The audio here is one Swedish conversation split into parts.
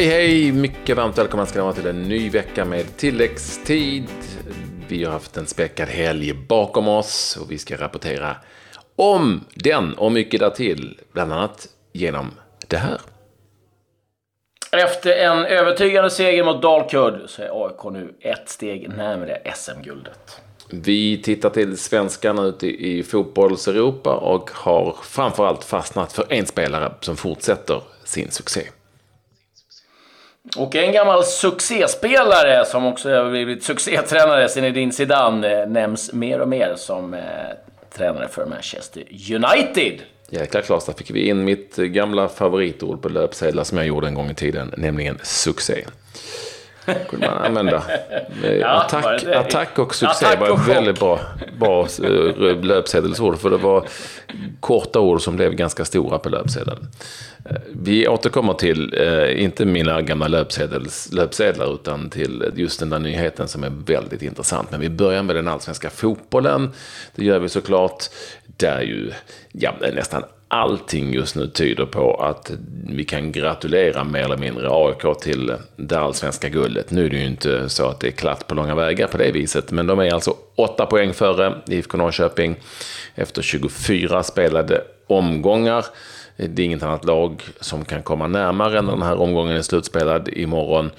Hej hej! Mycket varmt välkomna ska ni vara till en ny vecka med tilläggstid. Vi har haft en späckad helg bakom oss och vi ska rapportera om den och mycket därtill. Bland annat genom det här. Efter en övertygande seger mot Dalkurd så är AIK nu ett steg närmare SM-guldet. Vi tittar till svenskarna ute i fotbolls-Europa och har framförallt fastnat för en spelare som fortsätter sin succé. Och en gammal succéspelare som också har blivit succétränare, Zinedine Zidane, eh, nämns mer och mer som eh, tränare för Manchester United. Jäklar Klas, där fick vi in mitt gamla favoritord på löpsedlar som jag gjorde en gång i tiden, nämligen succé kunde man använda. ja, attack, attack och succé attack var ett väldigt bra, bra eh, löpsedelsord. För det var korta ord som blev ganska stora på löpsedeln. Eh, vi återkommer till, eh, inte mina gamla löpsedels, löpsedlar, utan till just den där nyheten som är väldigt intressant. Men vi börjar med den allsvenska fotbollen. Det gör vi såklart. Där ju ja, nästan allting just nu tyder på att vi kan gratulera mer eller mindre AIK till det allsvenska guldet. Nu är det ju inte så att det är klart på långa vägar på det viset, men de är alltså åtta poäng före IFK Norrköping efter 24 spelade omgångar. Det är inget annat lag som kan komma närmare än den här omgången är slutspelad imorgon.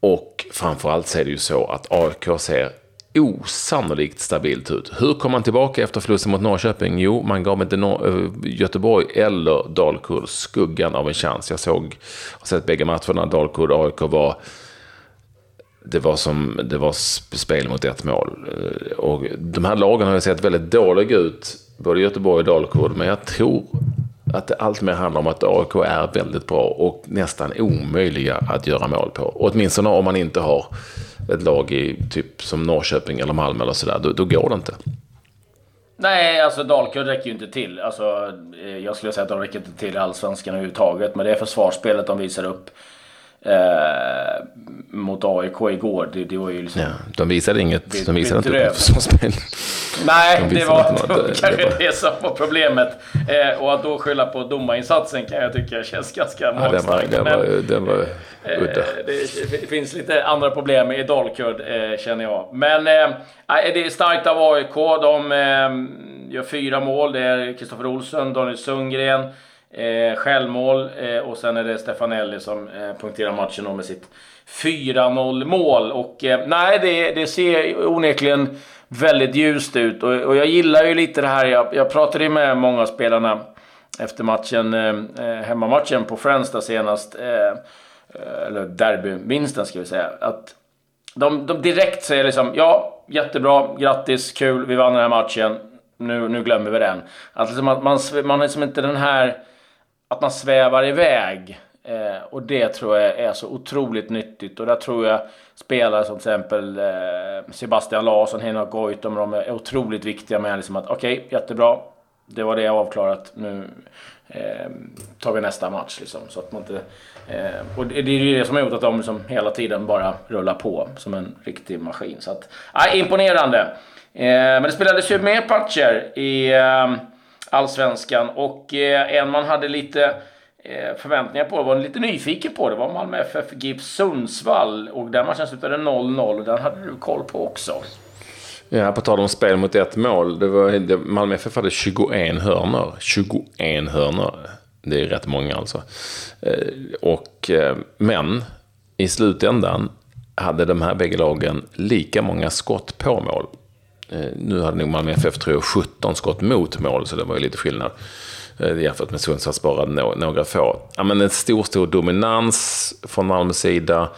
Och framförallt så är det ju så att AIK ser osannolikt stabilt ut. Hur kom man tillbaka efter förlusten mot Norrköping? Jo, man gav inte Nor eh, Göteborg eller Dalkurd skuggan av en chans. Jag såg, har sett bägge matcherna. Dalkurd och AIK var det var som det var spel mot ett mål. Eh, och de här lagen har ju sett väldigt dåliga ut, både Göteborg och Dalkurd. Men jag tror att det alltmer handlar om att AIK är väldigt bra och nästan omöjliga att göra mål på. åtminstone om man inte har ett lag i typ som Norrköping eller Malmö eller sådär, då, då går det inte. Nej, alltså Dalkurd räcker ju inte till. Alltså, eh, jag skulle säga att de räcker inte till i Allsvenskan överhuvudtaget. Men det är försvarsspelet de visar upp eh, mot AIK igår. Det, det var ju liksom... Ja, de visade inget. de visade inte upp försvarsspel. Nej, de det var, det var kanske det, det som var problemet. Eh, och att då skylla på domarinsatsen kan jag tycka känns ganska magstarkt. Ja, den var, den var, den var eh, udda. Det, finns lite andra problem i Dalkurd eh, känner jag. Men eh, det är starkt av AIK. De eh, gör fyra mål. Det är Kristoffer Olsson, Daniel Sundgren. Eh, självmål eh, och sen är det Stefanelli som eh, punkterar matchen med sitt 4-0 mål. Och eh, nej, det, det ser onekligen väldigt ljust ut. Och, och jag gillar ju lite det här. Jag, jag pratade ju med många av spelarna efter matchen, eh, eh hemmamatchen på Friends där senast. Eh, eh eller derbyvinsten ska vi säga. Att de, de direkt säger liksom ja, jättebra, grattis, kul, vi vann den här matchen. Nu, nu glömmer vi den. Att liksom man, man, man är som liksom inte den här att man svävar iväg. Eh, och det tror jag är så otroligt nyttigt. Och där tror jag spelare som till exempel eh, Sebastian Larsson, Henrik Goitom, de är otroligt viktiga med liksom att okej, okay, jättebra. Det var det avklarat. Nu eh, tar vi nästa match liksom. Så att man inte, eh, och det är ju det som har gjort att de liksom hela tiden bara rullar på som en riktig maskin. Så att, eh, imponerande. men det spelades ju mer matcher i eh, allsvenskan. Och eh, en man hade lite eh, förväntningar på, var lite nyfiken på, det var Malmö FF GIF Sundsvall. Och den matchen slutade 0-0 och den hade du koll på också. Ja, på tal om spel mot ett mål. Det var, det, Malmö FF hade 21 hörnor. 21 hörnor. Det är rätt många alltså. Eh, och, eh, men i slutändan hade de här bägge lagen lika många skott på mål. Eh, nu hade nog Malmö FF tror jag 17 skott mot mål, så det var ju lite skillnad. Eh, jämfört med Sundsvalls bara några få. Ja, men en stor, stor dominans från Malmös sida.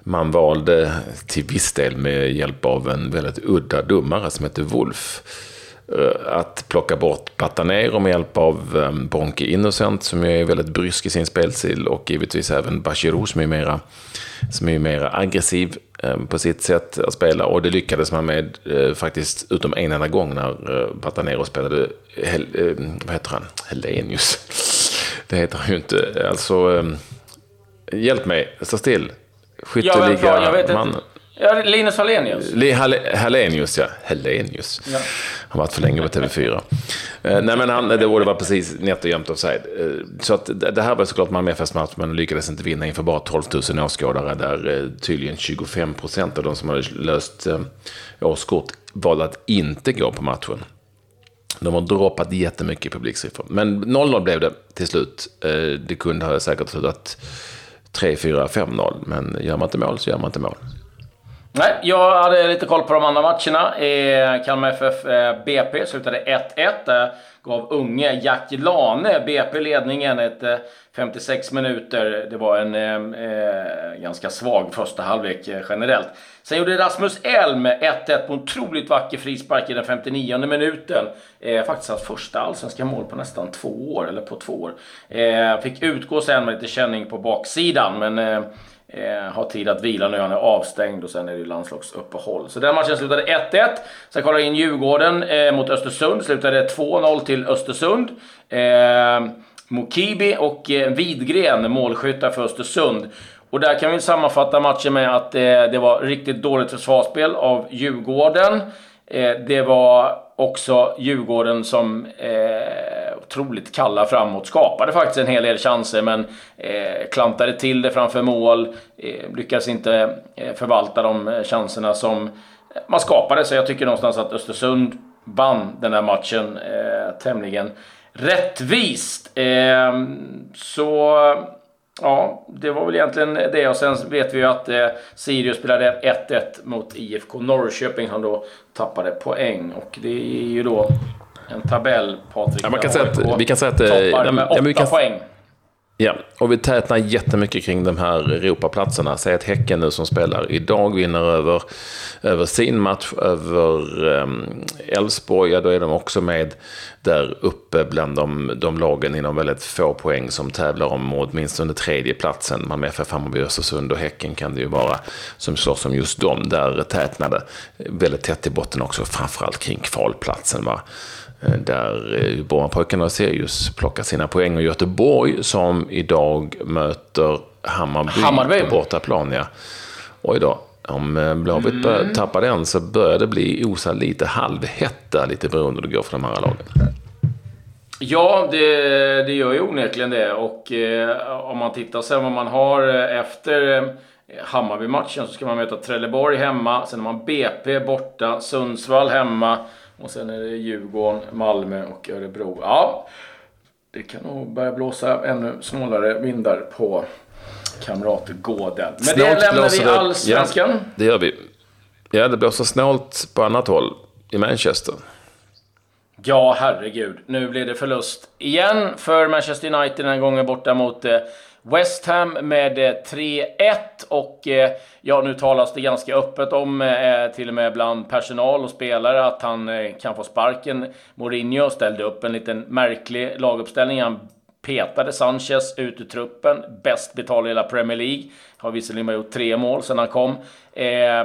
Man valde till viss del med hjälp av en väldigt udda domare som heter Wolf eh, att plocka bort Batanero med hjälp av ehm, Bonke Innocent som är väldigt brysk i sin spelstil och givetvis även Bachirou som är mera, som är mera aggressiv um, på sitt sätt att spela. Och det lyckades man med uh, faktiskt utom en enda gång när uh, Patanero spelade, Hel, uh, vad heter han, Helenius. det heter han ju inte. Alltså, hjälp mig, stå still. Skytteliga ja, man. Ja, Linus Hallenius. Hallenius, ja. Hallenius. Ja. Han varit för länge på TV4. Eh, nej, men han, det vara precis nätt och jämnt offside. Eh, så att det här var såklart Malmö FFs match, men lyckades inte vinna inför bara 12 000 åskådare, där eh, tydligen 25 procent av de som hade löst årskort valde att inte gå på matchen. De har droppat jättemycket i publiksiffror. Men 0-0 blev det till slut. Det kunde ha säkert slutat 3-4, 5-0. Men gör man inte mål så gör man inte mål. Nej, jag hade lite koll på de andra matcherna. Eh, Kalmar FF eh, BP slutade 1-1. Eh, gav unge Jack Lane BP ledningen ett eh, 56 minuter. Det var en eh, eh ganska svag första halvlek generellt. Sen gjorde Rasmus Elm 1-1 på en otroligt vacker frispark i den 59 minuten. Eh, faktiskt hans första allsvenska mål på nästan två år, eller på två år. Eh, fick utgå sen med lite känning på baksidan, men Eh, har tid att vila nu, han är avstängd och sen är det landslagsuppehåll. Så den matchen slutade 1-1. Sen kollar jag in Djurgården eh, mot Östersund, slutade 2-0 till Östersund. Eh, Mokibi och eh, Widgren målskyttar för Östersund. Och där kan vi sammanfatta matchen med att eh, det var riktigt dåligt försvarsspel av Djurgården. Eh, det var också Djurgården som eh, otroligt kalla framåt. Skapade faktiskt en hel del chanser men eh, klantade till det framför mål. Eh, lyckades inte eh, förvalta de eh, chanserna som eh, man skapade. Så jag tycker någonstans att Östersund vann den här matchen eh, tämligen rättvist. Eh, så Ja, det var väl egentligen det. Och sen vet vi ju att eh, Sirius spelade 1-1 mot IFK Norrköping som då tappade poäng. Och det är ju då en tabell, Patrik. Ja, man kan säga att, vi kan säga att... Toppar med 8 ja, poäng. Ja, och vi tätnar jättemycket kring de här Europaplatserna. Säg att Häcken nu som spelar idag vinner över, över sin match, över ehm, Elfsborg, ja då är de också med där uppe bland de, de lagen inom väldigt få poäng som tävlar om åtminstone tredje platsen. Malmö FF, Hammarby, Östersund och Häcken kan det ju vara som slåss om just dem. Där tätnade väldigt tätt i botten också, framförallt kring kvalplatsen. Va? Eh, där eh, Brommapojkarna och Sirius plockar sina poäng. Och Göteborg som idag möter Hammarby, Hammarby. på bortaplan. Ja. Oj då. Om eh, Blåvitt mm. tappar den så börjar det bli osa lite halvhetta, lite beroende hur det går för de här lagen. Ja, det, det gör ju onekligen det. Och eh, om man tittar sen vad man har efter eh, Hammarby-matchen så ska man möta Trelleborg hemma. Sen har man BP borta, Sundsvall hemma. Och sen är det Djurgården, Malmö och Örebro. Ja, det kan nog börja blåsa ännu snålare vindar på Kamratgården. Men Snålt det lämnar vi allsvenskan. Ja, det gör vi. Ja, det blåser snålt på annat håll. I Manchester. Ja, herregud. Nu blir det förlust igen för Manchester United den här gången borta mot eh, West Ham med eh, 3-1 och eh, ja, nu talas det ganska öppet om, eh, till och med bland personal och spelare, att han kan få sparken. Mourinho ställde upp en liten märklig laguppställning. Han petade Sanchez ut ur truppen, bäst betald i hela Premier League. Har visserligen bara gjort tre mål sedan han kom.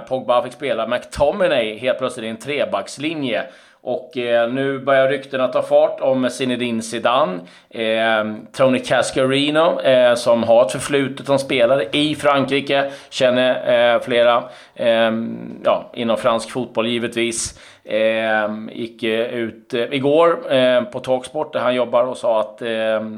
Pogba fick spela McTominay helt plötsligt i en trebackslinje. Och eh, nu börjar ryktena ta fart om Zinedine Zidane, eh, Tony Cascarino eh, som har ett förflutet som spelare i Frankrike, känner eh, flera eh, ja, inom fransk fotboll givetvis. Ehm, eh, gick ut eh, igår eh, på Talksport där han jobbar och sa att eh,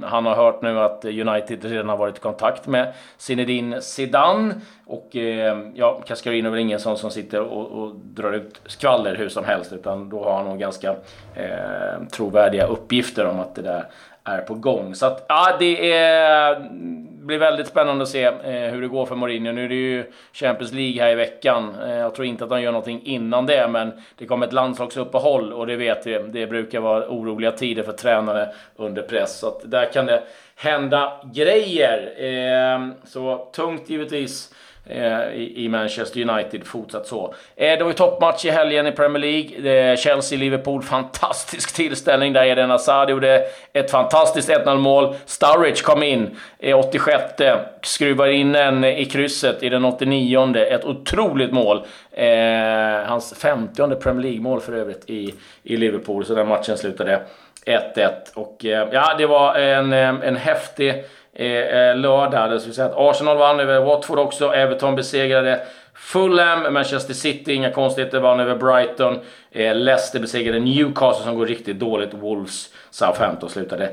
han har hört nu att United redan har varit i kontakt med Zinedine Zidane. Och eh, ja, Cascarino är väl ingen sån som sitter och, och, drar ut skvaller hur som helst utan då har han nog ganska eh, trovärdiga uppgifter om att det där är på gång. Så att, ja, det är, mm, blir väldigt spännande att se eh, hur det går för Mourinho. Nu är det ju Champions League här i veckan. Eh, jag tror inte att han gör någonting innan det, men det kommer ett landslagsuppehåll och det vet vi. Det brukar vara oroliga tider för tränare under press, så att där kan det hända grejer. Eh, så tungt givetvis Eh, i Manchester United fortsatt så. Eh, det var ju toppmatch i helgen i Premier League. Chelsea-Liverpool, fantastisk tillställning där Eden Hazard gjorde ett fantastiskt 1-0 mål. Sturridge kom in i 86 skruvar in en i krysset i den 89 Ett otroligt mål. Eh, hans 50 Premier League-mål för övrigt i, i Liverpool, så den matchen slutade 1-1. Och ja, det var en, en häftig Eh, lördag. Det vill säga att Arsenal vann över Watford också. Everton besegrade Fulham, Manchester City, inga konstigheter, vann över Brighton. Eh, Leicester besegrade Newcastle som går riktigt dåligt. Wolves, Southampton slutade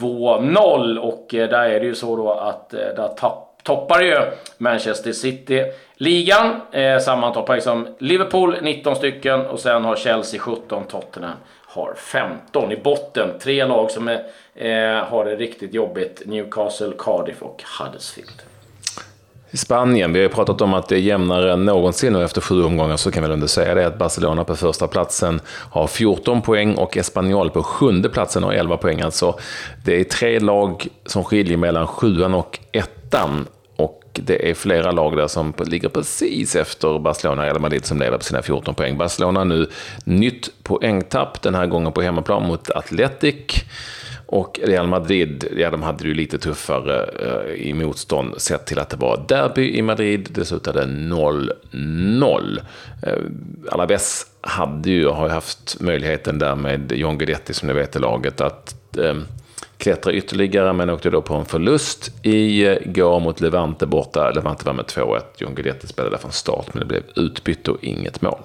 2-0. Och eh, där är det ju så då att eh, där tapp, toppar ju Manchester City ligan. Eh, sammantoppar liksom Liverpool 19 stycken och sen har Chelsea 17, Tottenham har 15 i botten. Tre lag som är, eh, har det riktigt jobbigt. Newcastle, Cardiff och Huddersfield. I Spanien, vi har ju pratat om att det är jämnare än någonsin och efter sju omgångar så kan vi väl ändå säga det att Barcelona på första platsen har 14 poäng och Espanyol på sjunde platsen har 11 poäng. Alltså det är tre lag som skiljer mellan sjuan och ettan och det är flera lag där som ligger precis efter Barcelona och Real Madrid som leder på sina 14 poäng. Barcelona nu nytt poängtapp, den här gången på hemmaplan mot Athletic. Och Real Madrid, ja de hade det ju lite tuffare eh, i motstånd sett till att det var derby i Madrid. Det slutade 0-0. Eh, Alaves hade ju, har ju haft möjligheten där med John Guidetti som ni vet i laget att eh, klättra ytterligare, men åkte då på en förlust i eh, går mot Levante borta. Levante var med 2-1. John Guidetti spelade från start, men det blev utbyte och inget mål.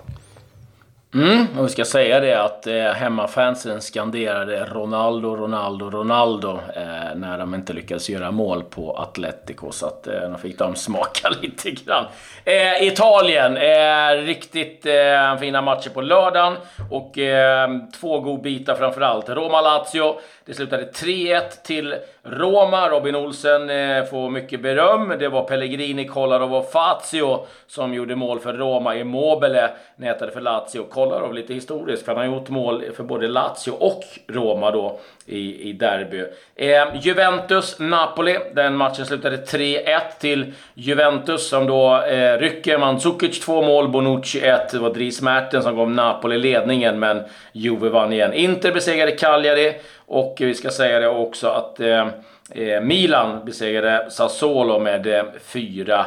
Mm, och vi ska säga det att eh, hemmafansen skanderade Ronaldo, Ronaldo, Ronaldo eh, när de inte lyckades göra mål på Atletico. Så att eh, de fick de smaka lite grann. Eh, Italien, eh, riktigt eh, fina matcher på lördagen. Och eh, två godbitar framförallt. Roma-Lazio. Det slutade 3-1 till Roma. Robin Olsen eh, får mycket beröm. Det var Pellegrini, Kolarov och Fazio som gjorde mål för Roma. Immobile nätade för Lazio. Kolarov lite historiskt, för han har gjort mål för både Lazio och Roma då i, i derby. Eh, Juventus-Napoli. Den matchen slutade 3-1 till Juventus som då eh, rycker Mandzukic två mål, Bonucci ett. Det var Dries Mertens som gav Napoli ledningen, men Juve vann igen. Inter besegrade Cagliari. Och vi ska säga det också att eh, eh Milan besegrade Sassuolo med eh, 4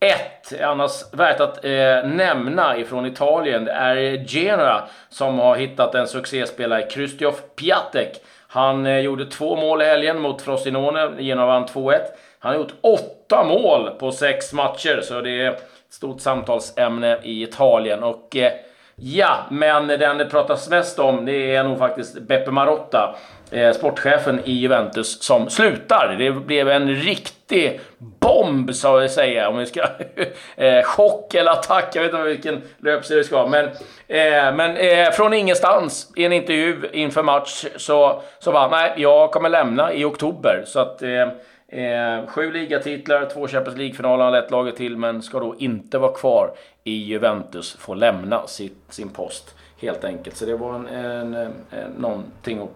1. Annars värt att eh, nämna ifrån Italien det är Genoa som har hittat en succéspelare, Krzysztof Piatek. Han eh, gjorde två mål i helgen mot Frosinone. Genoa vann 2-1. Han har gjort åtta mål på sex matcher, så det är ett stort samtalsämne i Italien. Och eh, ja, men den det pratas mest om, det är nog faktiskt Beppe Marotta eh, sportchefen i Juventus som slutar. Det blev en riktig bomb, så att säga. Om vi ska... eh, chock eller attack, jag vet inte vilken löpsedel det ska Men, eh, men eh, från ingenstans, i en intervju inför match, så, så bara, nej, jag kommer lämna i oktober. Så att... Eh, Eh, sju ligatitlar, två Champions League-finaler har lett laget till, men ska då inte vara kvar i Juventus, Får lämna sitt, sin post helt enkelt. Så det var en, en, en, någonting att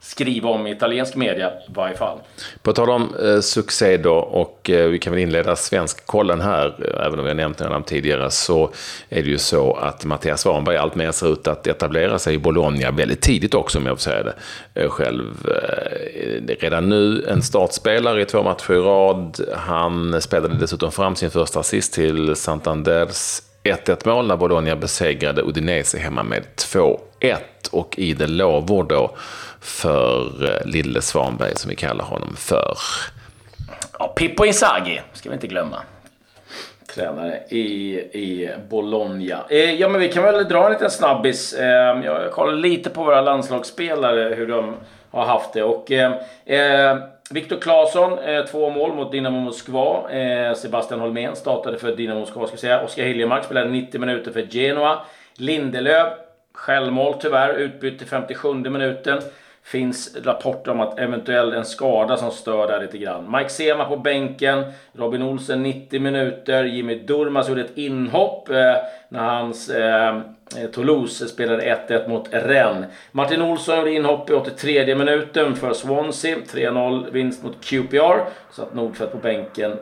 skriva om i italiensk media i varje fall. På tal om eh, succé då, och eh, vi kan väl inleda svenskkollen här, eh, även om vi har nämnt det tidigare, så är det ju så att Mattias Svanberg alltmer ser ut att etablera sig i Bologna väldigt tidigt också, om jag får säga det eh, själv. Eh, redan nu en startspelare i två matcher i rad. Han spelade dessutom fram sin första assist till Santanders 1-1 mål när Bologna besegrade Udinese hemma med 2-1 och i det lovord då för eh, Lille Svanberg som vi kallar honom för. Ja, Pippo Inzaghi ska vi inte glömma. Tränare i, i Bologna. Eh, ja, men vi kan väl dra en liten snabbis. Eh, jag kollar lite på våra landslagsspelare, hur de har haft det. Och, eh, Viktor Claesson, eh, två mål mot Dynamo Moskva. Eh, Sebastian Holmén startade för Dynamo Moskva, ska säga. Oskar Hiljemark spelade 90 minuter för Genoa. Lindelöf, självmål tyvärr, utbytt till 57 minuten finns rapporter om att eventuellt en skada som stör där lite grann. Mike Sema på bänken, Robin Olsen 90 minuter, Jimmy Durmaz gjorde ett inhopp eh, när hans eh, eh Toulouse spelade 1-1 mot Rennes. Martin Olsson gjorde inhopp i 83 minuten för Swansea, 3-0 vinst mot QPR. Så att Nordfeldt på bänken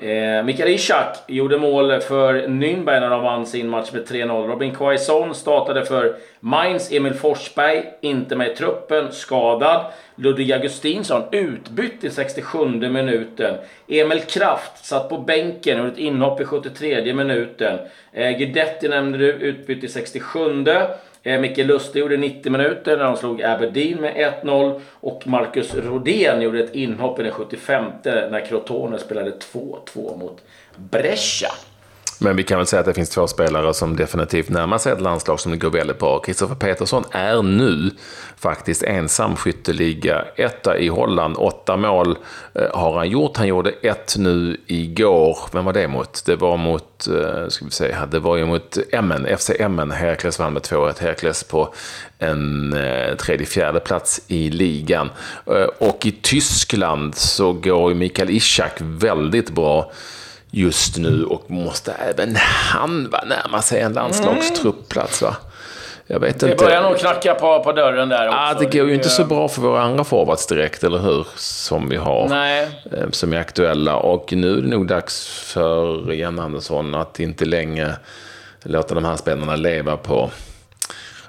Eh, Mikael Ishak gjorde mål för Nürnberg när de vann sin match med 3-0. Robin Quaison startade för Mainz. Emil Forsberg, inte med i truppen, skadad. Ludvig Augustinsson utbytt i 67 minuten. Emil Kraft satt på bänken och gjorde ett inhopp i 73 minuten. Eh, Guidetti nämnde du, utbytt i 67. Eh, Micke Lustig gjorde 90 minuter när de slog Aberdeen med 1-0 och Marcus Rodén gjorde ett inhopp i den 75 när Crotone spelade 2-2 mot Brescia. Men vi kan väl säga att det finns två spelare som definitivt närmar sig ett landslag som det går väldigt bra. Kristoffer Petersson är nu faktiskt ensam skytteliga etta i Holland. Åtta mål eh, har han gjort. Han gjorde ett nu igår. Vem var det mot? Det var mot, eh, ska vi säga, det var ju mot Emmen, FC Emmen. Herkles vann med 2-1. Herkles på en eh, tredje, fjärde plats i ligan. Och i Tyskland så går Mikael Ishak väldigt bra just nu och måste även han va, närma sig en landslagstrupplats. Va? Jag vet det inte. börjar nog knacka på, på dörren där också. Ah, det går ju inte så bra för våra andra forwards direkt, eller hur? Som vi har. Nej. Eh, som är aktuella. Och nu är det nog dags för Jan Andersson att inte länge låta de här spelarna leva på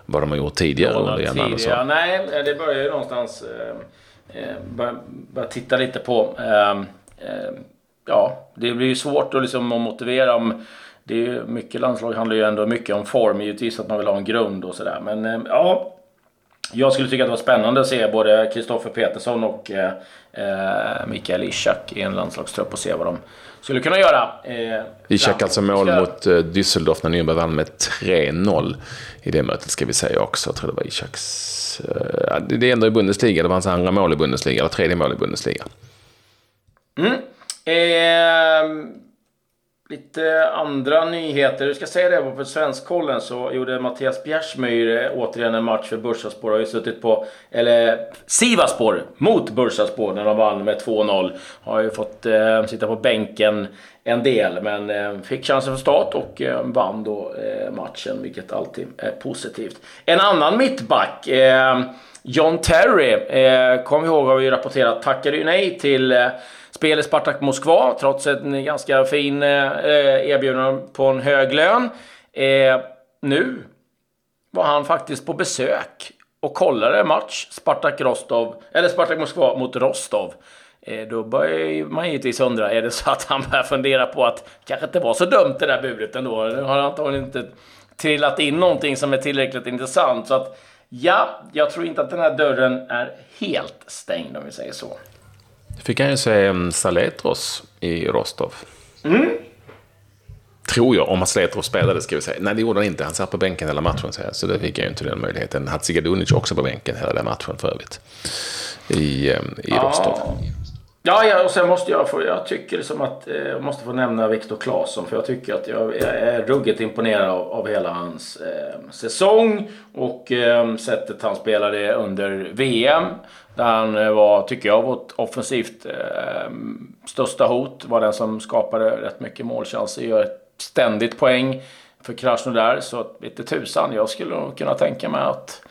vad de har gjort tidigare under Jan Andersson. Nej, det börjar ju någonstans eh, eh börja, börja titta lite på. Eh, eh, ja, det blir ju svårt att, liksom, att motivera om det är mycket landslag handlar ju ändå mycket om form, givetvis att man vill ha en grund och sådär. Men eh, ja, jag skulle tycka att det var spännande att se både Kristoffer Petersson och eh, eh, Mikael Ishak i en landslagstrupp och se vad de skulle kunna göra. Eh, Ishak alltså mål ska... mot eh, Düsseldorf när Nürnberg vann med 3-0 i det mötet ska vi säga också. Jag tror det var Ishaks... Eh, det är ändå i Bundesliga, det var hans andra mål i Bundesliga, eller tredje mål i Bundesliga. Mm. Eh, Lite andra nyheter. Du ska säga det, på Svenskkollen så gjorde Mattias Bjärsmyr eh, återigen en match för Bursaspor. Har ju suttit på, eller Sivaspor mot Bursaspor när de vann med 2-0. Har ju fått eh, sitta på bänken en del, men eh, fick chansen för start och eh, vann då eh, matchen, vilket alltid är positivt. En annan mittback, eh, John Terry, eh, kom ihåg har vi rapporterat, tackade ju nej till eh, spel i Spartak Moskva trots en ganska fin eh, erbjudande på en hög lön. Eh, nu var han faktiskt på besök och kollade match Spartak Rostov, eller Spartak Moskva mot Rostov. Eh, då börjar man givetvis undra, är det så att han börjar fundera på att det kanske inte var så dumt det där budet ändå? Nu har antagligen inte trillat in någonting som är tillräckligt intressant. Så att ja, jag tror inte att den här dörren är helt stängd om vi säger så fick han ju se um, Saletros i Rostov. Mm. Tror jag, om Saletros spelade ska vi säga. Nej, det gjorde han inte. Han satt på bänken hela matchen, så det fick jag ju inte den möjligheten. Hatzigardunic också på bänken hela den matchen för övrigt. I, um, i ja. Rostov. Ja, ja, och sen måste jag få, jag tycker som att, eh, jag måste få nämna Viktor Claesson för jag tycker att jag, jag är ruggigt imponerad av, av hela hans eh, säsong och eh, sättet han spelade under VM. Där han eh, var, tycker jag, vårt offensivt eh, största hot. Var den som skapade rätt mycket målchanser. Gör ett ständigt poäng för Krasnodar. Så lite tusan, jag skulle nog kunna tänka mig att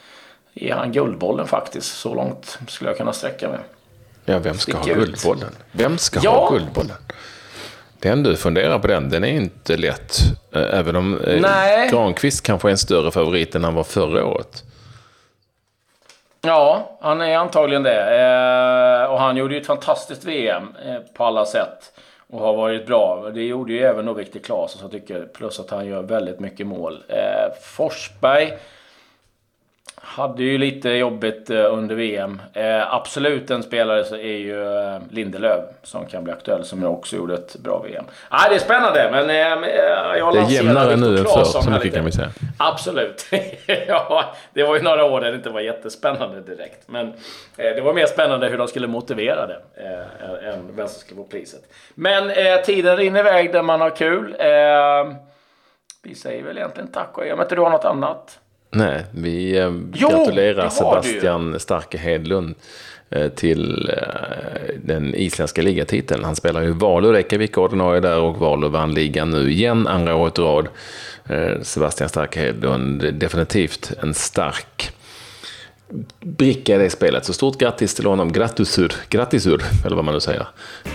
ge han Guldbollen faktiskt. Så långt skulle jag kunna sträcka mig. Ja, vem ska ha Guldbollen? Vem ska ja. ha Guldbollen? Den du funderar på den, den är inte lätt. Eh, även om eh, Nej. Granqvist kanske är en större favorit än han var förra året. Ja, han är antagligen det. Eh, och han gjorde ju ett fantastiskt VM eh, på alla sätt. Och har varit bra. Det gjorde ju även då Viktor Claesson, jag tycker. Plus att han gör väldigt mycket mål. Eh, Forsberg hade ju lite jobbigt eh, under VM. Eh, absolut en spelare så är ju eh, Lindelöf som kan bli aktuell, som också gjorde ett bra VM. Ah, det är spännande, men jag Det är jämnare nu än förr, så mycket kan vi säga. Absolut. ja, det var ju några år där det inte var jättespännande direkt. Men det var mer spännande hur de skulle motivera det än vem som skulle få priset. Men tiden rinner iväg där man har kul. vi säger väl egentligen tack och jag vet inte du har något annat? Nej, vi eh, jo, gratulerar Sebastian Starke Hedlund eh, till eh, den isländska ligatiteln. Han spelar ju Valu Reykjavik ordinarie där och Valu vann ligan nu igen andra året i rad. Sebastian Starke Hedlund, definitivt en stark bricka i det spelet. Så stort grattis till honom. Grattisur, grattisur, eller vad man nu säger,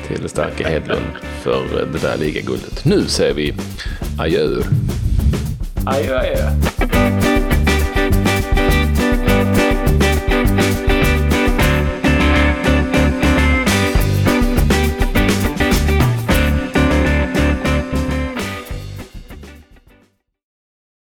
till Starke Hedlund för det där ligaguldet. Nu säger vi adjö. Adjö, adjö.